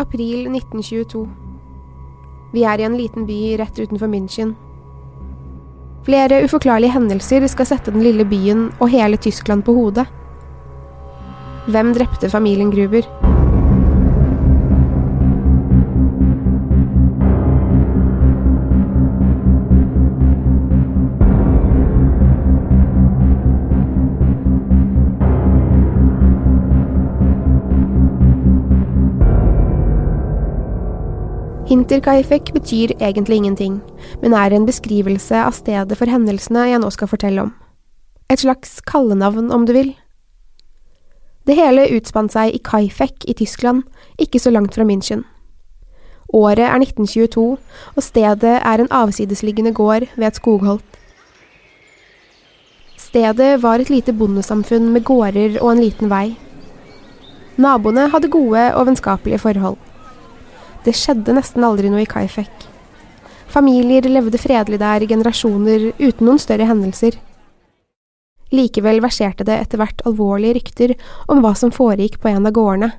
April 1922. Vi er i en liten by rett utenfor München. Flere uforklarlige hendelser skal sette den lille byen og hele Tyskland på hodet. Hvem drepte familien Gruber? Hinterkaifeck betyr egentlig ingenting, men er en beskrivelse av stedet for hendelsene jeg nå skal fortelle om. Et slags kallenavn, om du vil. Det hele utspant seg i Kaifek i Tyskland, ikke så langt fra München. Året er 1922, og stedet er en avsidesliggende gård ved et skogholt. Stedet var et lite bondesamfunn med gårder og en liten vei. Naboene hadde gode og vennskapelige forhold. Det skjedde nesten aldri noe i Kaifek. Familier levde fredelig der i generasjoner uten noen større hendelser. Likevel verserte det etter hvert alvorlige rykter om hva som foregikk på en av gårdene.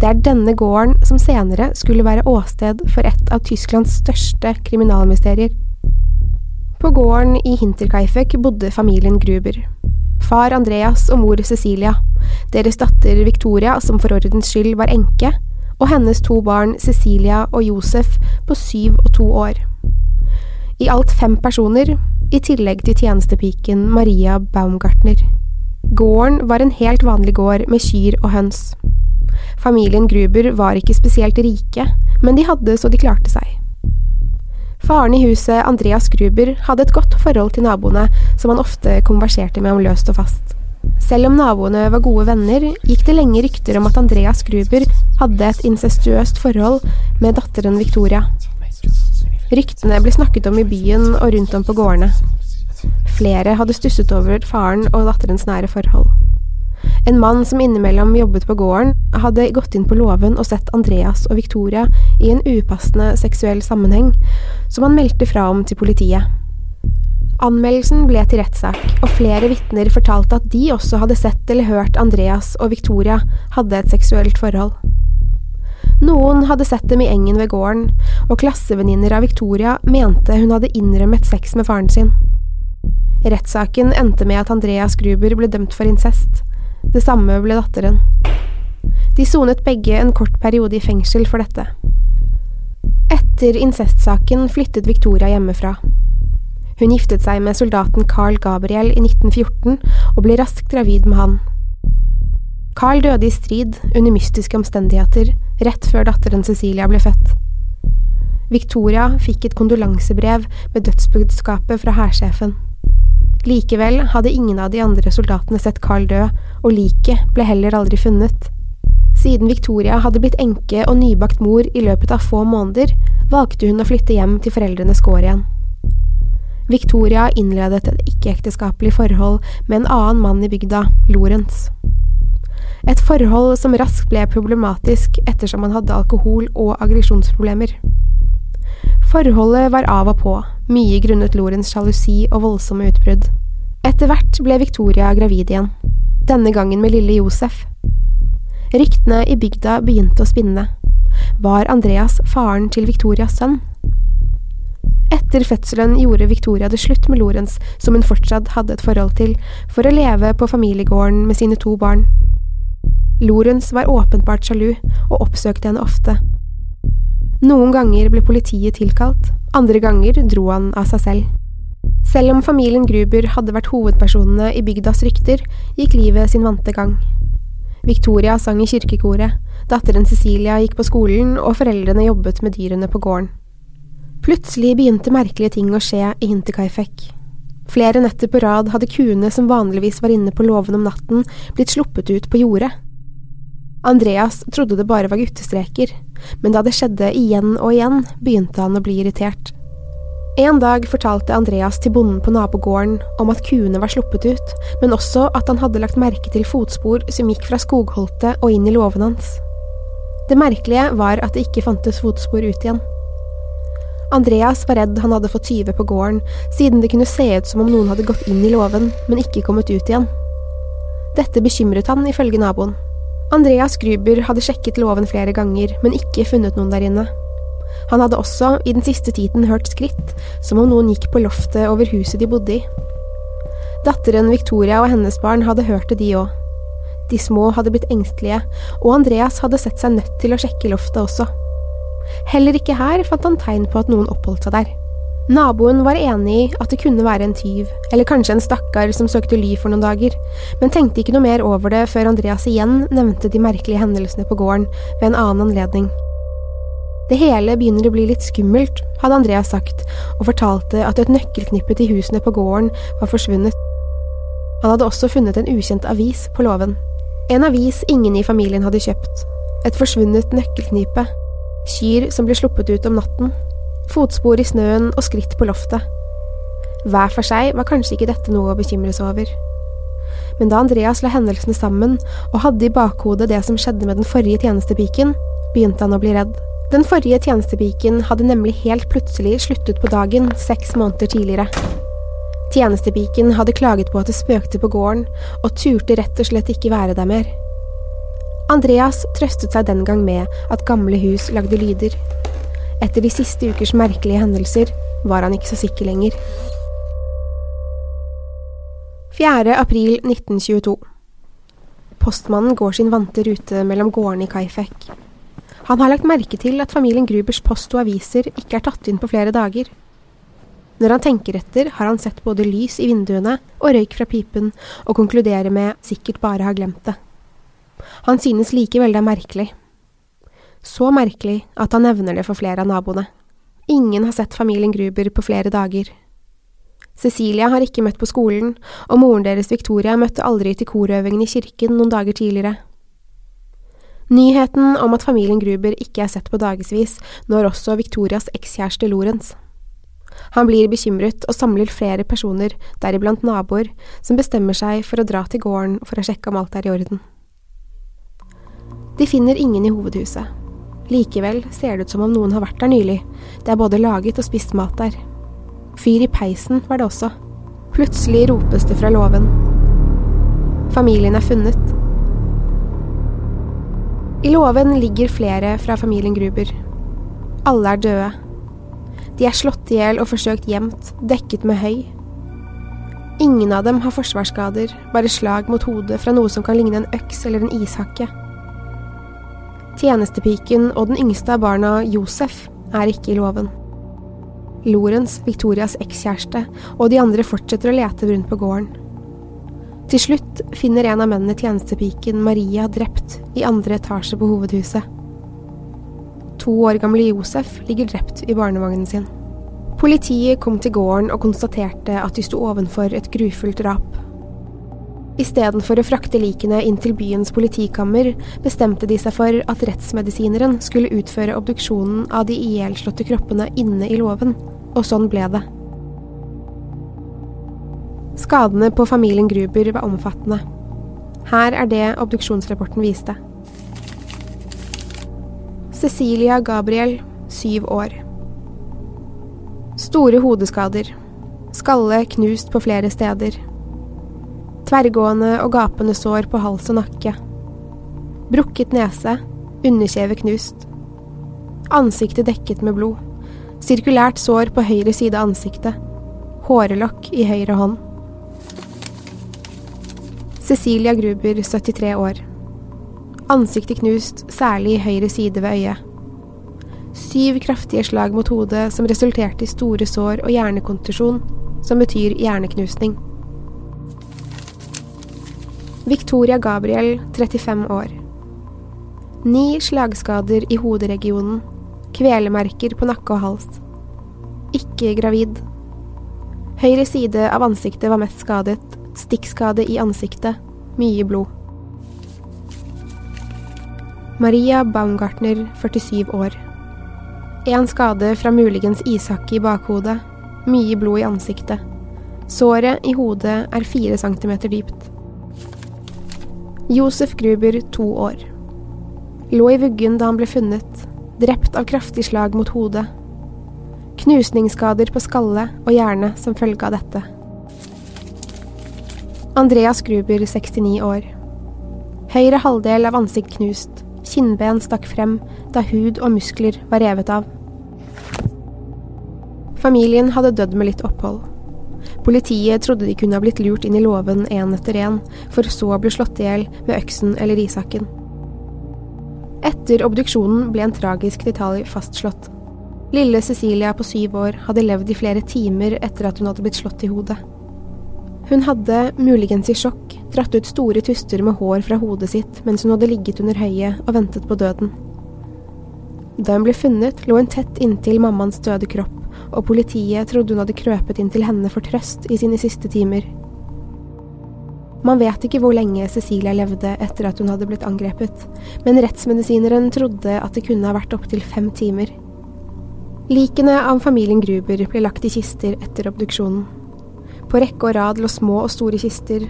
Det er denne gården som senere skulle være åsted for et av Tysklands største kriminalmysterier. På gården i Hinterkaifek bodde familien Gruber. Far Andreas og mor Cecilia, deres datter Victoria, som for ordens skyld var enke, og hennes to barn Cecilia og Josef på syv og to år. I alt fem personer, i tillegg til tjenestepiken Maria Baumgartner. Gården var en helt vanlig gård med kyr og høns. Familien Gruber var ikke spesielt rike, men de hadde så de klarte seg. Faren i huset, Andreas Gruber, hadde et godt forhold til naboene, som han ofte konverserte med om løst og fast. Selv om naboene var gode venner, gikk det lenge rykter om at Andreas Gruber hadde et incestuøst forhold med datteren Victoria. Ryktene ble snakket om i byen og rundt om på gårdene. Flere hadde stusset over faren og datterens nære forhold. En mann som innimellom jobbet på gården, hadde gått inn på låven og sett Andreas og Victoria i en upassende seksuell sammenheng, som han meldte fra om til politiet. Anmeldelsen ble til rettssak, og flere vitner fortalte at de også hadde sett eller hørt Andreas og Victoria hadde et seksuelt forhold. Noen hadde sett dem i engen ved gården, og klassevenninner av Victoria mente hun hadde innrømmet sex med faren sin. Rettssaken endte med at Andreas Gruber ble dømt for incest. Det samme ble datteren. De sonet begge en kort periode i fengsel for dette. Etter incestsaken flyttet Victoria hjemmefra. Hun giftet seg med soldaten Carl Gabriel i 1914 og ble raskt gravid med han. Carl døde i strid, under mystiske omstendigheter, rett før datteren Cecilia ble født. Victoria fikk et kondolansebrev med dødsbudskapet fra hærsjefen. Likevel hadde ingen av de andre soldatene sett Carl dø, og liket ble heller aldri funnet. Siden Victoria hadde blitt enke og nybakt mor i løpet av få måneder, valgte hun å flytte hjem til foreldrenes gård igjen. Victoria innledet et ikke-ekteskapelig forhold med en annen mann i bygda, Lorentz. Et forhold som raskt ble problematisk ettersom han hadde alkohol- og aggresjonsproblemer. Forholdet var av og på, mye grunnet Lorentz' sjalusi og voldsomme utbrudd. Etter hvert ble Victoria gravid igjen, denne gangen med lille Josef. Ryktene i bygda begynte å spinne. Var Andreas faren til Victorias sønn? Etter fødselen gjorde Victoria det slutt med Lorentz, som hun fortsatt hadde et forhold til, for å leve på familiegården med sine to barn. Lorentz var åpenbart sjalu og oppsøkte henne ofte. Noen ganger ble politiet tilkalt, andre ganger dro han av seg selv. Selv om familien Gruber hadde vært hovedpersonene i bygdas rykter, gikk livet sin vante gang. Victoria sang i kirkekoret, datteren Cecilia gikk på skolen, og foreldrene jobbet med dyrene på gården. Plutselig begynte merkelige ting å skje i Hinterkaifek. Flere netter på rad hadde kuene som vanligvis var inne på låven om natten, blitt sluppet ut på jordet. Andreas trodde det bare var guttestreker, men da det skjedde igjen og igjen, begynte han å bli irritert. En dag fortalte Andreas til bonden på nabogården om at kuene var sluppet ut, men også at han hadde lagt merke til fotspor som gikk fra skogholtet og inn i låven hans. Det merkelige var at det ikke fantes fotspor ut igjen. Andreas var redd han hadde fått tyve på gården, siden det kunne se ut som om noen hadde gått inn i låven, men ikke kommet ut igjen. Dette bekymret han, ifølge naboen. Andreas Gruber hadde sjekket låven flere ganger, men ikke funnet noen der inne. Han hadde også i den siste tiden hørt skritt, som om noen gikk på loftet over huset de bodde i. Datteren Victoria og hennes barn hadde hørt det, de òg. De små hadde blitt engstelige, og Andreas hadde sett seg nødt til å sjekke loftet også. Heller ikke her fant han tegn på at noen oppholdt seg der. Naboen var enig i at det kunne være en tyv, eller kanskje en stakkar som søkte ly for noen dager, men tenkte ikke noe mer over det før Andreas igjen nevnte de merkelige hendelsene på gården ved en annen anledning. Det hele begynner å bli litt skummelt, hadde Andreas sagt, og fortalte at et nøkkelknippe til husene på gården var forsvunnet. Han hadde også funnet en ukjent avis på låven. En avis ingen i familien hadde kjøpt. Et forsvunnet nøkkelknipe kyr som ble sluppet ut om natten, fotspor i snøen og skritt på loftet. Hver for seg var kanskje ikke dette noe å bekymre seg over. Men da Andreas la hendelsene sammen og hadde i bakhodet det som skjedde med den forrige tjenestepiken, begynte han å bli redd. Den forrige tjenestepiken hadde nemlig helt plutselig sluttet på dagen seks måneder tidligere. Tjenestepiken hadde klaget på at det spøkte på gården, og turte rett og slett ikke være der mer. Andreas trøstet seg den gang med at gamle hus lagde lyder. Etter de siste ukers merkelige hendelser var han ikke så sikker lenger. 4. april 1922 Postmannen går sin vante rute mellom gårdene i Kaifek. Han har lagt merke til at familien Grubers post og aviser ikke er tatt inn på flere dager. Når han tenker etter, har han sett både lys i vinduene og røyk fra pipen, og konkluderer med sikkert bare har glemt det. Han synes likevel det er merkelig. Så merkelig at han nevner det for flere av naboene. Ingen har sett familien Gruber på flere dager. Cecilia har ikke møtt på skolen, og moren deres Victoria møtte aldri til korøvingen i kirken noen dager tidligere. Nyheten om at familien Gruber ikke er sett på dagevis, når også Victorias ekskjæreste Lorentz. Han blir bekymret og samler flere personer, deriblant naboer, som bestemmer seg for å dra til gården for å sjekke om alt er i orden. De finner ingen i hovedhuset. Likevel ser det ut som om noen har vært der nylig. Det er både laget og spist mat der. Fyr i peisen var det også. Plutselig ropes det fra låven. Familien er funnet. I låven ligger flere fra familien Gruber. Alle er døde. De er slått i hjel og forsøkt gjemt, dekket med høy. Ingen av dem har forsvarsskader, bare slag mot hodet fra noe som kan ligne en øks eller en ishakke. Tjenestepiken og den yngste av barna, Josef, er ikke i låven. Lorentz, Victorias ekskjæreste, og de andre fortsetter å lete rundt på gården. Til slutt finner en av mennene tjenestepiken Maria drept i andre etasje på hovedhuset. To år gamle Josef ligger drept i barnevognen sin. Politiet kom til gården og konstaterte at de sto ovenfor et grufullt drap. Istedenfor å frakte likene inn til byens politikammer, bestemte de seg for at rettsmedisineren skulle utføre obduksjonen av de ihjelslåtte kroppene inne i låven, og sånn ble det. Skadene på familien Gruber var omfattende. Her er det obduksjonsrapporten viste. Cecilia Gabriel, syv år. Store hodeskader. Skalle knust på flere steder. Tverrgående og gapende sår på hals og nakke. Brukket nese, underkjeve knust. Ansiktet dekket med blod. Sirkulært sår på høyre side av ansiktet. Hårelokk i høyre hånd. Cecilia Gruber, 73 år. Ansiktet knust, særlig i høyre side ved øyet. Syv kraftige slag mot hodet som resulterte i store sår og hjernekontusjon, som betyr hjerneknusning. Victoria Gabriel, 35 år. Ni slagskader i hoderegionen. Kvelemerker på nakke og hals. Ikke gravid. Høyre side av ansiktet var mest skadet. Stikkskade i ansiktet. Mye blod. Maria Baumgartner, 47 år. En skade fra muligens ishakke i bakhodet. Mye blod i ansiktet. Såret i hodet er fire centimeter dypt. Josef Gruber, to år. Lå i vuggen da han ble funnet, drept av kraftig slag mot hodet. Knusningsskader på skalle og hjerne som følge av dette. Andreas Gruber, 69 år. Høyre halvdel av ansikt knust, kinnben stakk frem da hud og muskler var revet av. Familien hadde dødd med litt opphold. Politiet trodde de kunne ha blitt lurt inn i låven én etter én, for så å bli slått i hjel med øksen eller risakken. Etter obduksjonen ble en tragisk detalj fastslått. Lille Cecilia på syv år hadde levd i flere timer etter at hun hadde blitt slått i hodet. Hun hadde, muligens i sjokk, dratt ut store tuster med hår fra hodet sitt mens hun hadde ligget under høyet og ventet på døden. Da hun ble funnet, lå hun tett inntil mammaens døde kropp, og politiet trodde hun hadde krøpet inn til henne for trøst i sine siste timer. Man vet ikke hvor lenge Cecilia levde etter at hun hadde blitt angrepet, men rettsmedisineren trodde at det kunne ha vært opptil fem timer. Likene av familien Gruber ble lagt i kister etter obduksjonen. På rekke og rad lå små og store kister,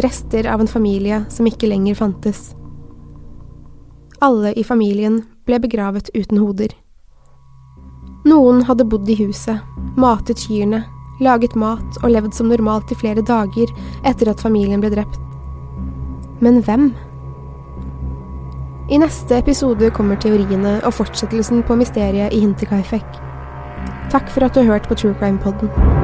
rester av en familie som ikke lenger fantes. Alle i familien ble begravet uten hoder. Noen hadde bodd i huset, matet kyrne, laget mat og levd som normalt i flere dager etter at familien ble drept. Men hvem? I neste episode kommer teoriene og fortsettelsen på mysteriet i Hinterkaifek. Takk for at du har hørt på True Crime Podden.